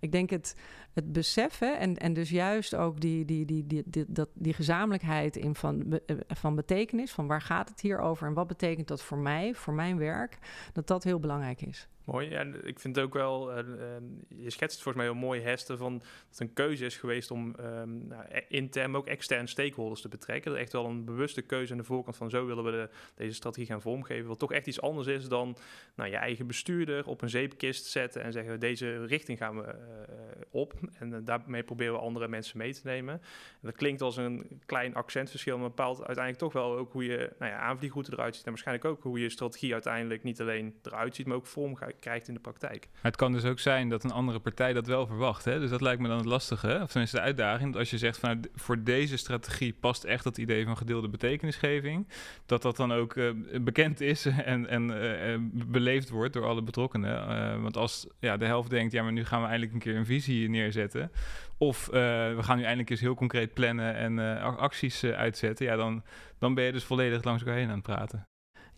ik denk het, het beseffen en, en dus juist ook die, die, die, die, die, dat, die gezamenlijkheid in van, eh, van betekenis. Van waar gaat het hier over en wat betekent dat voor mij, voor mijn werk. Dat dat heel belangrijk is. Mooi. En ik vind het ook wel, uh, je schetst volgens mij heel mooi, Hester, van dat het een keuze is geweest om um, nou, e-, intern, ook extern stakeholders te betrekken. Dat echt wel een bewuste keuze aan de voorkant van zo willen we de, deze strategie gaan vormgeven. Wat toch echt iets anders is dan nou, je eigen bestuurder op een zeepkist zetten en zeggen deze richting gaan we uh, op. En daarmee proberen we andere mensen mee te nemen. En dat klinkt als een klein accentverschil, maar bepaalt uiteindelijk toch wel ook hoe je nou ja, aanvliegroute eruit ziet. En waarschijnlijk ook hoe je strategie uiteindelijk niet alleen eruit ziet, maar ook vorm gaat krijgt in de praktijk. het kan dus ook zijn dat een andere partij dat wel verwacht. Hè? Dus dat lijkt me dan het lastige, of tenminste de uitdaging. Dat als je zegt van voor deze strategie past echt dat idee van gedeelde betekenisgeving, dat dat dan ook uh, bekend is en, en uh, beleefd wordt door alle betrokkenen. Want als ja, de helft denkt, ja, maar nu gaan we eindelijk een keer een visie neerzetten. Of we gaan nu eindelijk eens heel concreet plannen en acties uitzetten. Ja, dan, dan ben je dus volledig langs elkaar heen aan het praten.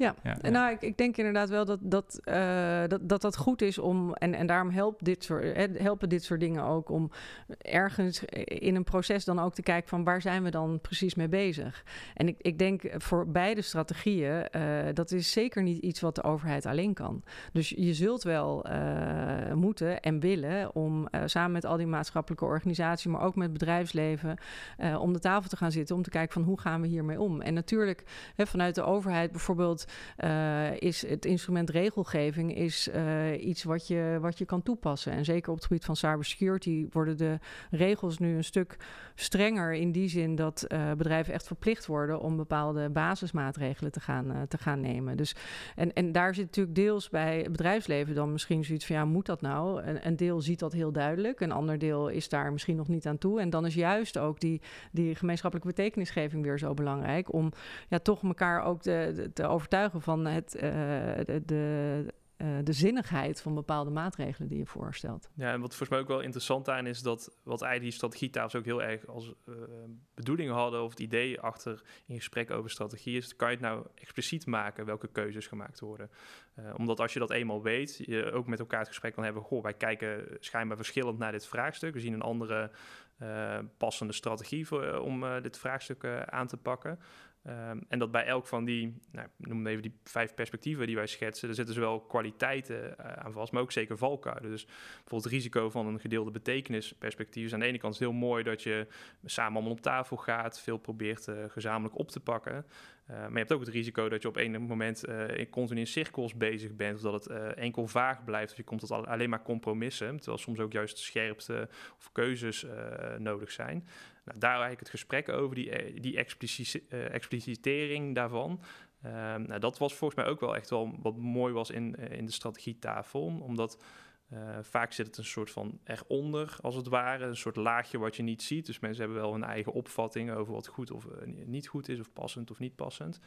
Ja, ja, nou, ik, ik, denk inderdaad wel dat dat, uh, dat, dat dat goed is om, en, en daarom helpt dit soort, helpen dit soort dingen ook om ergens in een proces dan ook te kijken van waar zijn we dan precies mee bezig. En ik, ik denk voor beide strategieën, uh, dat is zeker niet iets wat de overheid alleen kan. Dus je zult wel uh, moeten en willen om samen met al die maatschappelijke organisaties, maar ook met bedrijfsleven, om de tafel te gaan zitten om te kijken van hoe gaan we hiermee om. En natuurlijk hè, vanuit de overheid bijvoorbeeld uh, is het instrument regelgeving is, uh, iets wat je, wat je kan toepassen. En zeker op het gebied van cybersecurity worden de regels nu een stuk strenger in die zin dat uh, bedrijven echt verplicht worden om bepaalde basismaatregelen te gaan, te gaan nemen. Dus, en, en daar zit natuurlijk deels bij het bedrijfsleven dan misschien zoiets van ja, moet dat nou? Een, een deel ziet dat heel duidelijk, een ander deel is daar misschien nog niet aan toe. En dan is juist ook die, die gemeenschappelijke betekenisgeving weer zo belangrijk om ja, toch elkaar ook te, te overtuigen van het, uh, de, de, uh, de zinnigheid van bepaalde maatregelen die je voorstelt. Ja, en wat volgens mij ook wel interessant aan is dat wat eigenlijk die strategietafels ook heel erg als uh, bedoeling hadden of het idee achter in gesprek over strategie is, kan je het nou expliciet maken welke keuzes gemaakt worden. Omdat als je dat eenmaal weet, je ook met elkaar het gesprek kan hebben, goh, wij kijken schijnbaar verschillend naar dit vraagstuk. We zien een andere passende strategie voor, om dit vraagstuk aan te pakken. Um, en dat bij elk van die, nou, noem even die vijf perspectieven die wij schetsen, er zitten zowel kwaliteiten uh, aan vast, maar ook zeker valkuilen. Dus bijvoorbeeld het risico van een gedeelde betekenisperspectief is aan de ene kant heel mooi dat je samen allemaal op tafel gaat, veel probeert uh, gezamenlijk op te pakken. Uh, maar je hebt ook het risico dat je op een moment in continu in cirkels bezig bent, of dat het enkel vaag blijft, of je komt tot alleen maar compromissen, terwijl soms ook juist scherpte of keuzes nodig zijn. Nou, daar eigenlijk het gesprek over, die, die explicitering daarvan. Ehm, nou, dat was volgens mij ook wel echt wel wat mooi was in, in de strategietafel, omdat vaak zit het een soort van eronder, als het ware. Een soort laagje wat je niet ziet. Dus mensen hebben wel hun eigen opvatting over wat goed of niet goed is, of passend of niet passend.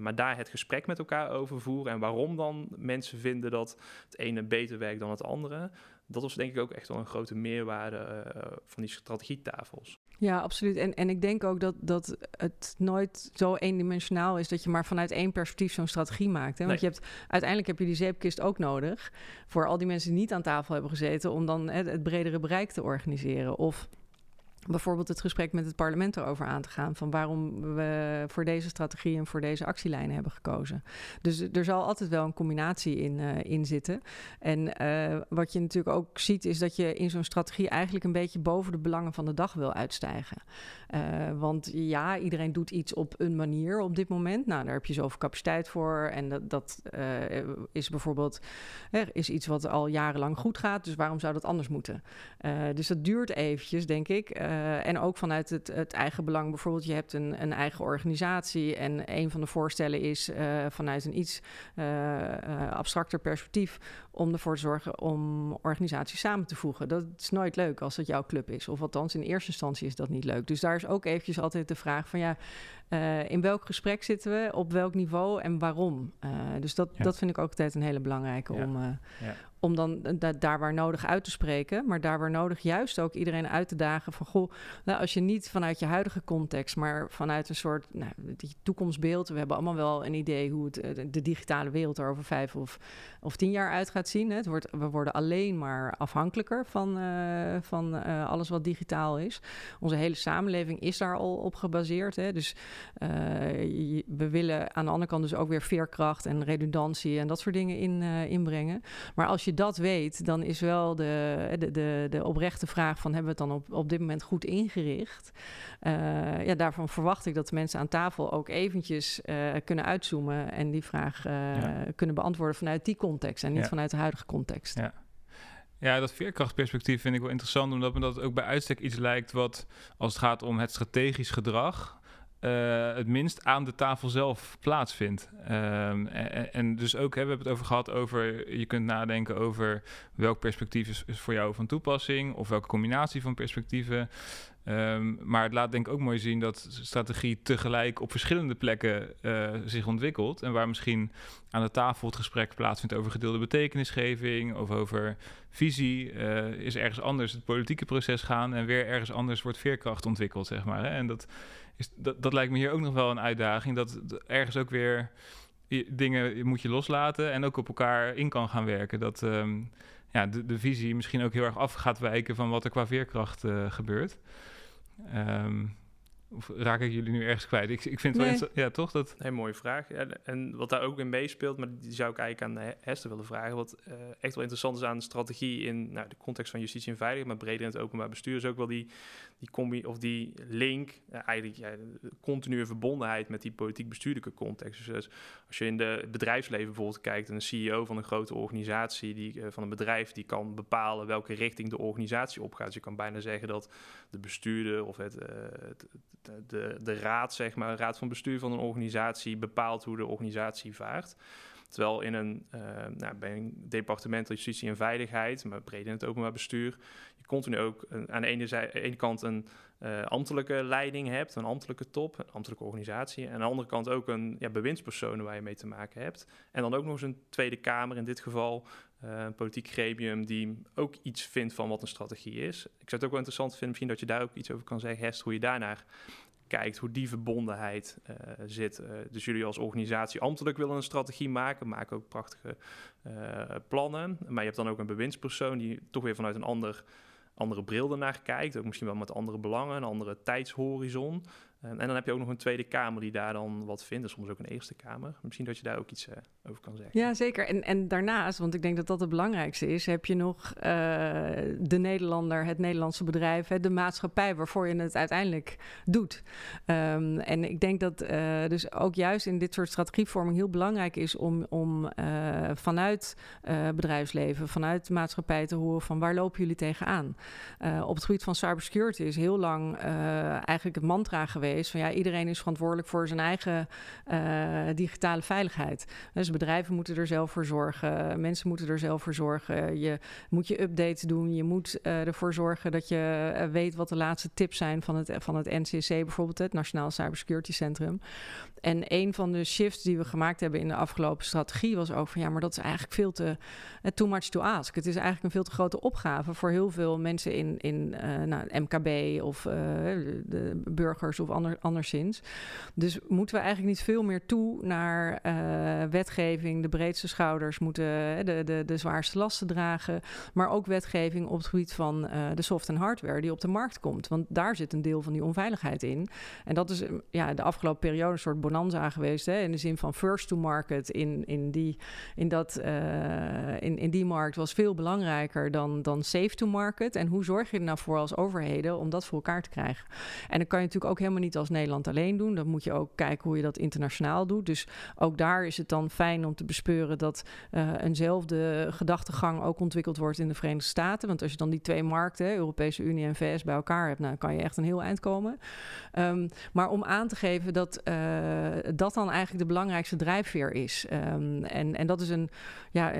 Maar daar het gesprek met elkaar over voeren en waarom dan mensen vinden dat het ene beter werkt dan het andere. Dat was denk ik ook echt wel een grote meerwaarde van die strategietafels. Ja, absoluut. En, en ik denk ook dat, dat het nooit zo eendimensionaal is dat je maar vanuit één perspectief zo'n strategie maakt. Hè? Want je hebt uiteindelijk heb je die zeepkist ook nodig voor al die mensen die niet aan tafel hebben gezeten, om dan het, het bredere bereik te organiseren. Of bijvoorbeeld het gesprek met het parlement erover aan te gaan. Van waarom we voor deze strategie en voor deze actielijnen hebben gekozen. Dus er zal altijd wel een combinatie in, uh, in zitten. En uh, wat je natuurlijk ook ziet, is dat je in zo'n strategie eigenlijk een beetje boven de belangen van de dag wil uitstijgen. Uh, want ja, iedereen doet iets op een manier op dit moment. Nou, daar heb je zoveel capaciteit voor. En dat, dat is bijvoorbeeld is iets wat al jarenlang goed gaat. Dus waarom zou dat anders moeten? dus dat duurt eventjes, denk ik. En ook vanuit het, het, eigen belang. Bijvoorbeeld, je hebt een, een, eigen organisatie. En een van de voorstellen is vanuit een iets abstracter perspectief om ervoor te zorgen om organisaties samen te voegen. Dat is nooit leuk als het jouw club is. Of althans, in eerste instantie is dat niet leuk. Dus daar is ook eventjes altijd de vraag van ja, in welk gesprek zitten we, op welk niveau en waarom. Dus dat, dat vind ik ook altijd een hele belangrijke om, ja om dan daar waar nodig uit te spreken, maar daar waar nodig juist ook iedereen uit te dagen van goh, nou, als je niet vanuit je huidige context, maar vanuit een soort nou, toekomstbeeld, we hebben allemaal wel een idee hoe het, eh, de digitale wereld er over vijf of, of tien jaar uit gaat zien. Het wordt, we worden alleen maar afhankelijker van, uh, van alles wat digitaal is. Onze hele samenleving is daar al op gebaseerd. Hè. Dus we willen aan de andere kant dus ook weer veerkracht en redundantie en dat soort dingen in, inbrengen. Maar als je je dat weet, dan is wel de, de, de, de oprechte vraag van hebben we het dan op, op dit moment goed ingericht? Uh, ja, daarvan verwacht ik dat de mensen aan tafel ook eventjes uh, kunnen uitzoomen en die vraag uh, kunnen beantwoorden vanuit die context en niet vanuit de huidige context. Ja. Ja, dat veerkrachtperspectief vind ik wel interessant, omdat me dat ook bij uitstek iets lijkt wat, als het gaat om het strategisch gedrag, uh, het minst aan de tafel zelf plaatsvindt. Um, en, dus ook hè, we hebben het over gehad over je kunt nadenken over welk perspectief is, is voor jou van toepassing of welke combinatie van perspectieven. Um, maar het laat denk ik ook mooi zien dat strategie tegelijk op verschillende plekken uh, zich ontwikkelt. En waar misschien aan de tafel het gesprek plaatsvindt over gedeelde betekenisgeving of over visie, uh, is ergens anders het politieke proces gaan en weer ergens anders wordt veerkracht ontwikkeld, zeg maar. Hè? En dat is, dat, dat lijkt me hier ook nog wel een uitdaging. Dat ergens ook weer dingen moet je loslaten en ook op elkaar in kan gaan werken. Dat um, ja, de, de, visie misschien ook heel erg af gaat wijken van wat er qua veerkracht uh, gebeurt. Um, of raak ik jullie nu ergens kwijt? Ik, ik vind het wel... Ja, toch? Dat... Een mooie vraag. en wat daar ook in meespeelt, maar die zou ik eigenlijk aan Hester willen vragen. Wat uh, echt wel interessant is aan de strategie in nou, de context van justitie en veiligheid, maar breder in het openbaar bestuur, is ook wel die, die combi of die link, uh, eigenlijk ja, continue verbondenheid met die politiek bestuurlijke context. Dus als je in de bedrijfsleven bijvoorbeeld kijkt, een CEO van een grote organisatie, die, uh, van een bedrijf, die kan bepalen welke richting de organisatie opgaat. Dus je kan bijna zeggen dat de bestuurder of het, het de, de raad, zeg maar, raad van bestuur van een organisatie bepaalt hoe de organisatie vaart. Terwijl in een, nou, bij een departement justitie en veiligheid, maar breder in het openbaar bestuur, continu ook aan de ene, zij, ene kant een uh, ambtelijke leiding hebt, een ambtelijke top, een ambtelijke organisatie. En aan de andere kant ook een ja, bewindspersoon waar je mee te maken hebt. En dan ook nog eens een Tweede Kamer, in dit geval uh, een politiek gremium, die ook iets vindt van wat een strategie is. Ik zou het ook wel interessant vinden, misschien dat je daar ook iets over kan zeggen, Hest, hoe je daarnaar kijkt, hoe die verbondenheid uh, zit. Dus jullie als organisatie ambtelijk willen een strategie maken, maken ook prachtige plannen. Maar je hebt dan ook een bewindspersoon die toch weer vanuit een ander, andere bril ernaar kijkt. Ook misschien wel met andere belangen, een andere tijdshorizon. En, en, dan heb je ook nog een Tweede Kamer die daar dan wat vindt. En soms ook een Eerste Kamer. Misschien dat je daar ook iets uh, over kan zeggen. Ja, zeker. En, en daarnaast, want ik denk dat dat het belangrijkste is... heb je nog uh, de Nederlander, het Nederlandse bedrijf... Hè, de maatschappij waarvoor je het uiteindelijk doet. Um, en ik denk dat uh, dus ook juist in dit soort strategievorming... heel belangrijk is om, om vanuit bedrijfsleven, vanuit maatschappij te horen... van waar lopen jullie tegenaan? op het gebied van cybersecurity is heel lang eigenlijk het mantra geweest van ja, iedereen is verantwoordelijk voor zijn eigen uh, digitale veiligheid. Dus bedrijven moeten er zelf voor zorgen, mensen moeten er zelf voor zorgen. Je moet je updates doen, je moet uh, ervoor zorgen dat je uh, weet wat de laatste tips zijn van het, van het NCC, bijvoorbeeld het Nationaal Cybersecurity Centrum. En een van de shifts die we gemaakt hebben in de afgelopen strategie was ook van ja, maar dat is eigenlijk veel te too much to ask. Het is eigenlijk een veel te grote opgave voor heel veel mensen in, in nou, MKB of de burgers of ander, anderszins. Dus moeten we eigenlijk niet veel meer toe naar wetgeving. De breedste schouders moeten de, de, de zwaarste lasten dragen. Maar ook wetgeving op het gebied van de soft- en hardware die op de markt komt. Want daar zit een deel van die onveiligheid in. En dat is ja, de afgelopen periode een soort bonanza. Hè, in de zin van first to market. In, in, die, in, dat, uh, in, in die markt was veel belangrijker dan, dan safe to market. En hoe zorg je er nou voor als overheden om dat voor elkaar te krijgen? En dan kan je natuurlijk ook helemaal niet als Nederland alleen doen. Dan moet je ook kijken hoe je dat internationaal doet. Dus ook daar is het dan fijn om te bespeuren dat uh, eenzelfde gedachtegang ook ontwikkeld wordt in de Verenigde Staten. Want als je dan die twee markten, Europese Unie en VS, bij elkaar hebt, nou, kan je echt een heel eind komen. Um, maar om aan te geven dat uh, dat dan eigenlijk de belangrijkste drijfveer is. Um, en, en dat is een, ja,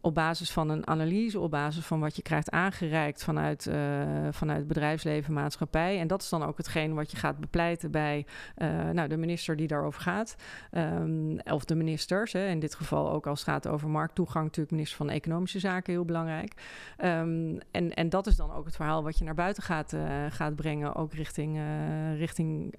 op basis van een analyse, op basis van wat je krijgt aangereikt vanuit, vanuit bedrijfsleven, maatschappij. En dat is dan ook hetgeen wat je gaat bepleiten bij nou, de minister die daarover gaat. Um, of de ministers, hè, in dit geval ook als het gaat over markttoegang, natuurlijk minister van Economische Zaken, heel belangrijk. Um, en, en dat is dan ook het verhaal wat je naar buiten gaat, gaat brengen, ook richting, richting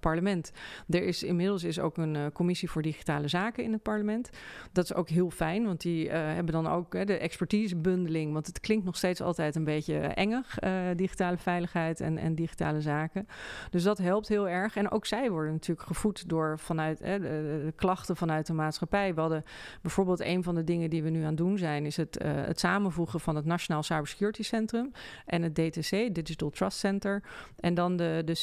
parlement. Er is inmiddels is ook een commissie voor digitale zaken in het parlement. Dat is ook heel fijn, want die hebben dan ook de expertisebundeling, want het klinkt nog steeds altijd een beetje engig, digitale veiligheid en, en digitale zaken. Dus dat helpt heel erg. En ook zij worden natuurlijk gevoed door vanuit de, klachten vanuit de maatschappij. We hadden bijvoorbeeld een van de dingen die we nu aan het doen zijn, is het, het samenvoegen van het Nationaal Cybersecurity Centrum en het DTC, Digital Trust Center. En dan de, de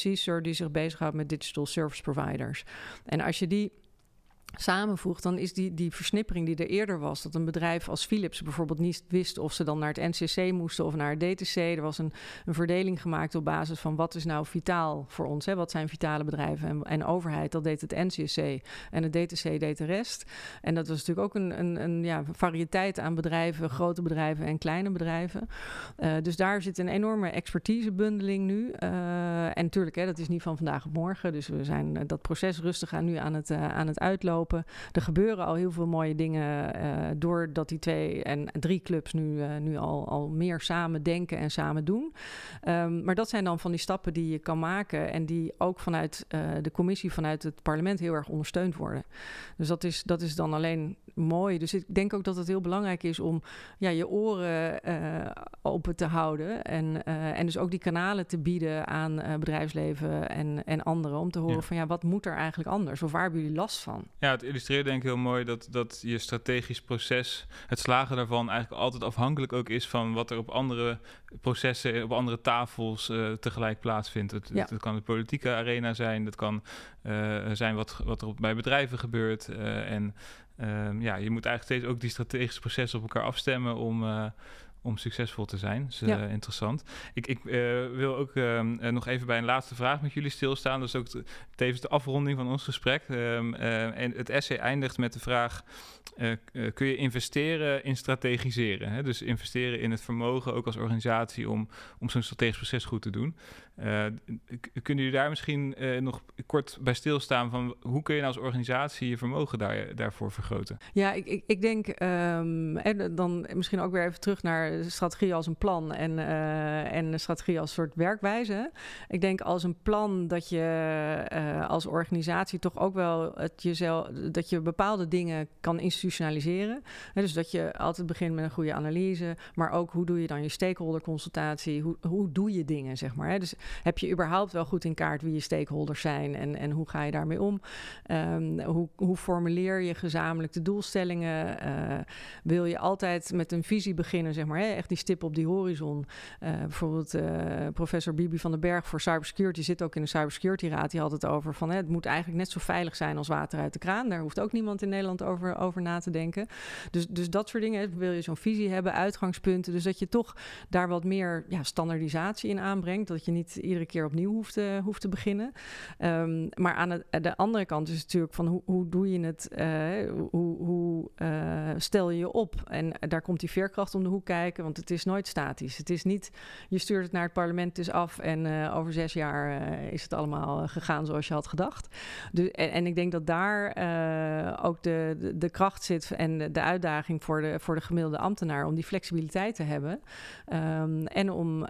die zich bezighoudt met digital service providers. En als je die samenvoegt, dan is die, die versnippering die er eerder was, dat een bedrijf als Philips bijvoorbeeld niet wist of ze dan naar het NCC moesten of naar het DTC. Er was een, een verdeling gemaakt op basis van wat is nou vitaal voor ons, hè? wat zijn vitale bedrijven en, en overheid. Dat deed het NCC en het DTC deed de rest. En dat was natuurlijk ook een, een, een ja, variëteit aan bedrijven, grote bedrijven en kleine bedrijven. Uh, dus daar zit een enorme expertisebundeling nu. Uh, en natuurlijk, hè, dat is niet van vandaag op morgen. Dus we zijn dat proces rustig aan nu aan het, aan het uitlopen. Er gebeuren al heel veel mooie dingen uh, doordat die twee en drie clubs nu, uh, nu al, al meer samen denken en samen doen. Um, maar dat zijn dan van die stappen die je kan maken en die ook vanuit uh, de commissie, vanuit het parlement heel erg ondersteund worden. Dus dat is, dat is dan alleen mooi. Dus ik denk ook dat het heel belangrijk is om ja, je oren open te houden en, en dus ook die kanalen te bieden aan bedrijfsleven en, en anderen om te horen ja. van ja, wat moet er eigenlijk anders of waar hebben jullie last van? Ja, het illustreert denk ik heel mooi dat, dat je strategisch proces, het slagen daarvan eigenlijk altijd afhankelijk ook is van wat er op andere processen, op andere tafels uh, tegelijk plaatsvindt. Het, ja. het, het, kan de politieke arena zijn, dat kan uh, zijn wat, wat er op, bij bedrijven gebeurt. Uh, en ehm, ja, je moet eigenlijk steeds ook die strategische processen op elkaar afstemmen om om succesvol te zijn. Dus ja. uh, interessant. Ik, ik uh, wil ook uh, nog even bij een laatste vraag met jullie stilstaan. Dat is ook tevens de afronding van ons gesprek. Um, en het essay eindigt met de vraag: kun je investeren in strategiseren? Hè? Dus investeren in het vermogen, ook als organisatie, om, om zo'n strategisch proces goed te doen. Kunnen jullie daar misschien nog kort bij stilstaan van hoe kun je nou als organisatie je vermogen daar, daarvoor vergroten? Ja, ik, ik, ik denk, en dan misschien ook weer even terug naar strategie als een plan en, uh, en strategie als soort werkwijze. Ik denk als een plan dat je uh, als organisatie toch ook wel het jezelf, dat je bepaalde dingen kan institutionaliseren. Dus dat je altijd begint met een goede analyse, maar ook hoe doe je dan je stakeholder consultatie? Hoe, hoe doe je dingen, zeg maar. Dus heb je überhaupt wel goed in kaart wie je stakeholders zijn en, en hoe ga je daarmee om? Um, hoe, hoe formuleer je gezamenlijk de doelstellingen? Uh, wil je altijd met een visie beginnen, zeg maar, hè? echt die stip op die horizon. Uh, bijvoorbeeld uh, professor Bibi van den Berg voor cybersecurity zit ook in de cybersecurity raad. Die had het over van hè, het moet eigenlijk net zo veilig zijn als water uit de kraan. Daar hoeft ook niemand in Nederland over, over na te denken. Dus, dus dat soort dingen. Wil je zo'n visie hebben, uitgangspunten. Dus dat je toch daar wat meer ja, standaardisatie in aanbrengt. Dat je niet iedere keer opnieuw hoeft, uh, hoeft te beginnen. Um, maar aan het, de andere kant is natuurlijk van hoe, hoe doe je het? hoe hoe stel je je op? En daar komt die veerkracht om de hoek kijken want het is nooit statisch. Het is niet, je stuurt het naar het parlement, dus af en over zes jaar is het allemaal gegaan zoals je had gedacht. De, en, ik denk dat daar ook de, de, kracht zit en de, uitdaging voor de, voor de gemiddelde ambtenaar om die flexibiliteit te hebben. Um, en om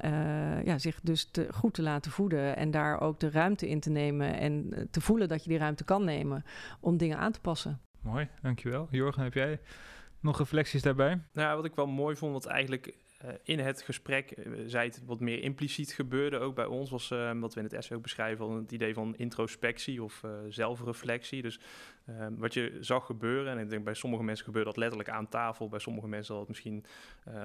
ja, zich dus te, goed te laten voeden en daar ook de ruimte in te nemen en te voelen dat je die ruimte kan nemen om dingen aan te passen. Mooi, dankjewel. Jorgen, heb jij nog reflecties daarbij? Nou, wat ik wel mooi vond, wat eigenlijk in het gesprek, zij het wat meer impliciet gebeurde ook bij ons, was wat we in het essay ook beschrijven, het idee van introspectie of zelfreflectie. Dus wat je zag gebeuren, en ik denk bij sommige mensen gebeurde dat letterlijk aan tafel, bij sommige mensen zal het misschien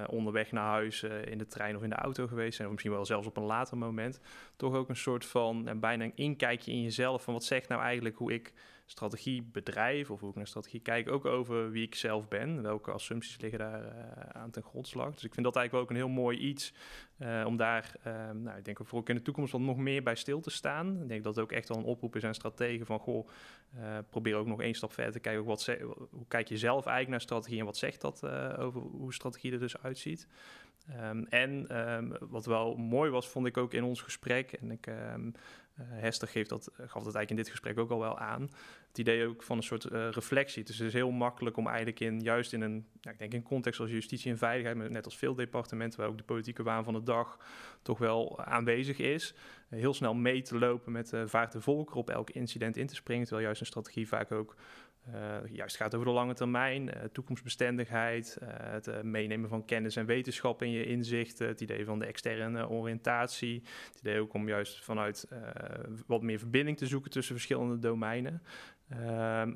onderweg naar huis in de trein of in de auto geweest zijn, of misschien wel zelfs op een later moment, toch ook een soort van bijna een inkijkje in jezelf van wat zegt nou eigenlijk hoe ik strategie bedrijf of hoe ik naar strategie kijk, ook over wie ik zelf ben, welke assumpties liggen daar uh, aan ten grondslag. Dus ik vind dat eigenlijk wel ook een heel mooi iets uh, om daar, uh, nou, ik denk ook in de toekomst wat nog meer bij stil te staan. Ik denk dat het ook echt wel een oproep is aan strategen van, goh, probeer ook nog één stap verder te kijken, wat hoe kijk je zelf eigenlijk naar strategie en wat zegt dat over hoe strategie er dus uitziet. Um, en um, wat wel mooi was, vond ik ook in ons gesprek, en ik Hester geeft dat, gaf dat eigenlijk in dit gesprek ook al wel aan. Het idee ook van een soort uh, reflectie. Dus het is heel makkelijk om eigenlijk in, juist in een, ik denk in context als justitie en veiligheid, net als veel departementen, waar ook de politieke waan van de dag toch wel aanwezig is, heel snel mee te lopen met uh, vaart de volker op elk incident in te springen. Terwijl juist een strategie vaak ook juist gaat over de lange termijn, uh, toekomstbestendigheid, uh, het meenemen van kennis en wetenschap in je inzichten, het idee van de externe oriëntatie, het idee ook om juist vanuit wat meer verbinding te zoeken tussen verschillende domeinen,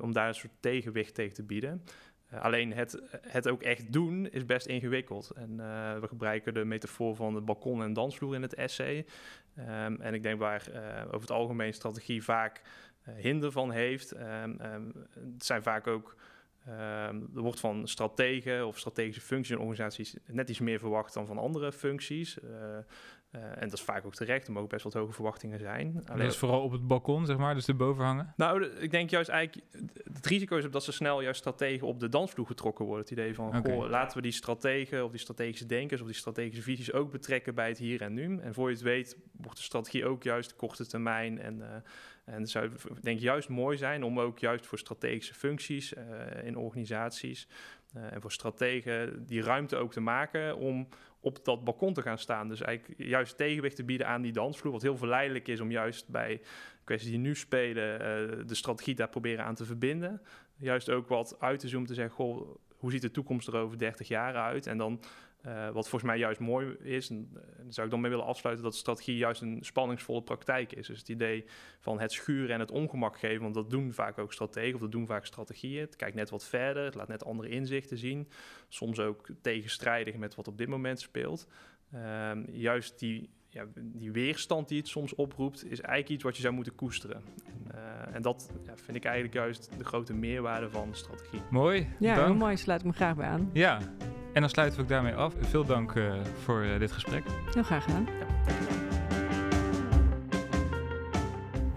om daar een soort tegenwicht tegen te bieden. alleen het, het ook echt doen is best ingewikkeld. En we gebruiken de metafoor van de balkon en dansvloer in het essay. Um, en ik denk waar over het algemeen strategie vaak eh, hinder van heeft. Ehm, het zijn vaak ook ehm, er wordt van strategen of strategische functies in organisaties net iets meer verwacht dan van andere functies. Uh, uh, en dat is vaak ook terecht, er mogen best wat hoge verwachtingen zijn. Alleen, dat is vooral op het balkon, zeg maar, dus erboven hangen? Nou, ik denk juist eigenlijk, het risico is dat ze snel juist strategen op de dansvloer getrokken worden. Het idee van, okay. goh, laten we die strategen of die strategische denkers of die strategische visies ook betrekken bij het hier en nu. En voor je het weet, wordt de strategie ook juist korte termijn en... Uh, en het zou denk ik juist mooi zijn om ook juist voor strategische functies uh, in organisaties en voor strategen die ruimte ook te maken om op dat balkon te gaan staan. Dus eigenlijk juist tegenwicht te bieden aan die dansvloer. Wat heel verleidelijk is om juist bij kwesties die nu spelen, uh, de strategie daar proberen aan te verbinden. Juist ook wat uit te zoomen, te zeggen, hoe ziet de toekomst er over 30 jaar uit? En dan uh, wat volgens mij juist mooi is, en uh, zou ik dan mee willen afsluiten, dat strategie juist een spanningsvolle praktijk is. Dus het idee van het schuren en het ongemak geven, want dat doen vaak ook strategen of dat doen vaak strategieën. Het kijkt net wat verder, het laat net andere inzichten zien. Soms ook tegenstrijdig met wat op dit moment speelt. Uh, juist die, ja, die weerstand die het soms oproept, is eigenlijk iets wat je zou moeten koesteren. En, uh, en dat ja, vind ik eigenlijk juist de grote meerwaarde van strategie. Mooi. Ja, dank. heel mooi. Sluit ik me graag bij aan. Ja, en dan sluiten we ook daarmee af. Veel dank uh, voor uh, dit gesprek. Heel graag gedaan. Ja.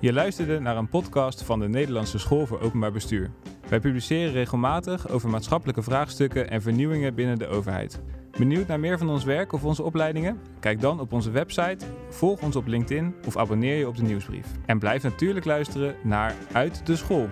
Je luisterde naar een podcast van de Nederlandse School voor Openbaar Bestuur. Wij publiceren regelmatig over maatschappelijke vraagstukken en vernieuwingen binnen de overheid. Benieuwd naar meer van ons werk of onze opleidingen? Kijk dan op onze website, volg ons op LinkedIn of abonneer je op de nieuwsbrief. En blijf natuurlijk luisteren naar Uit de School.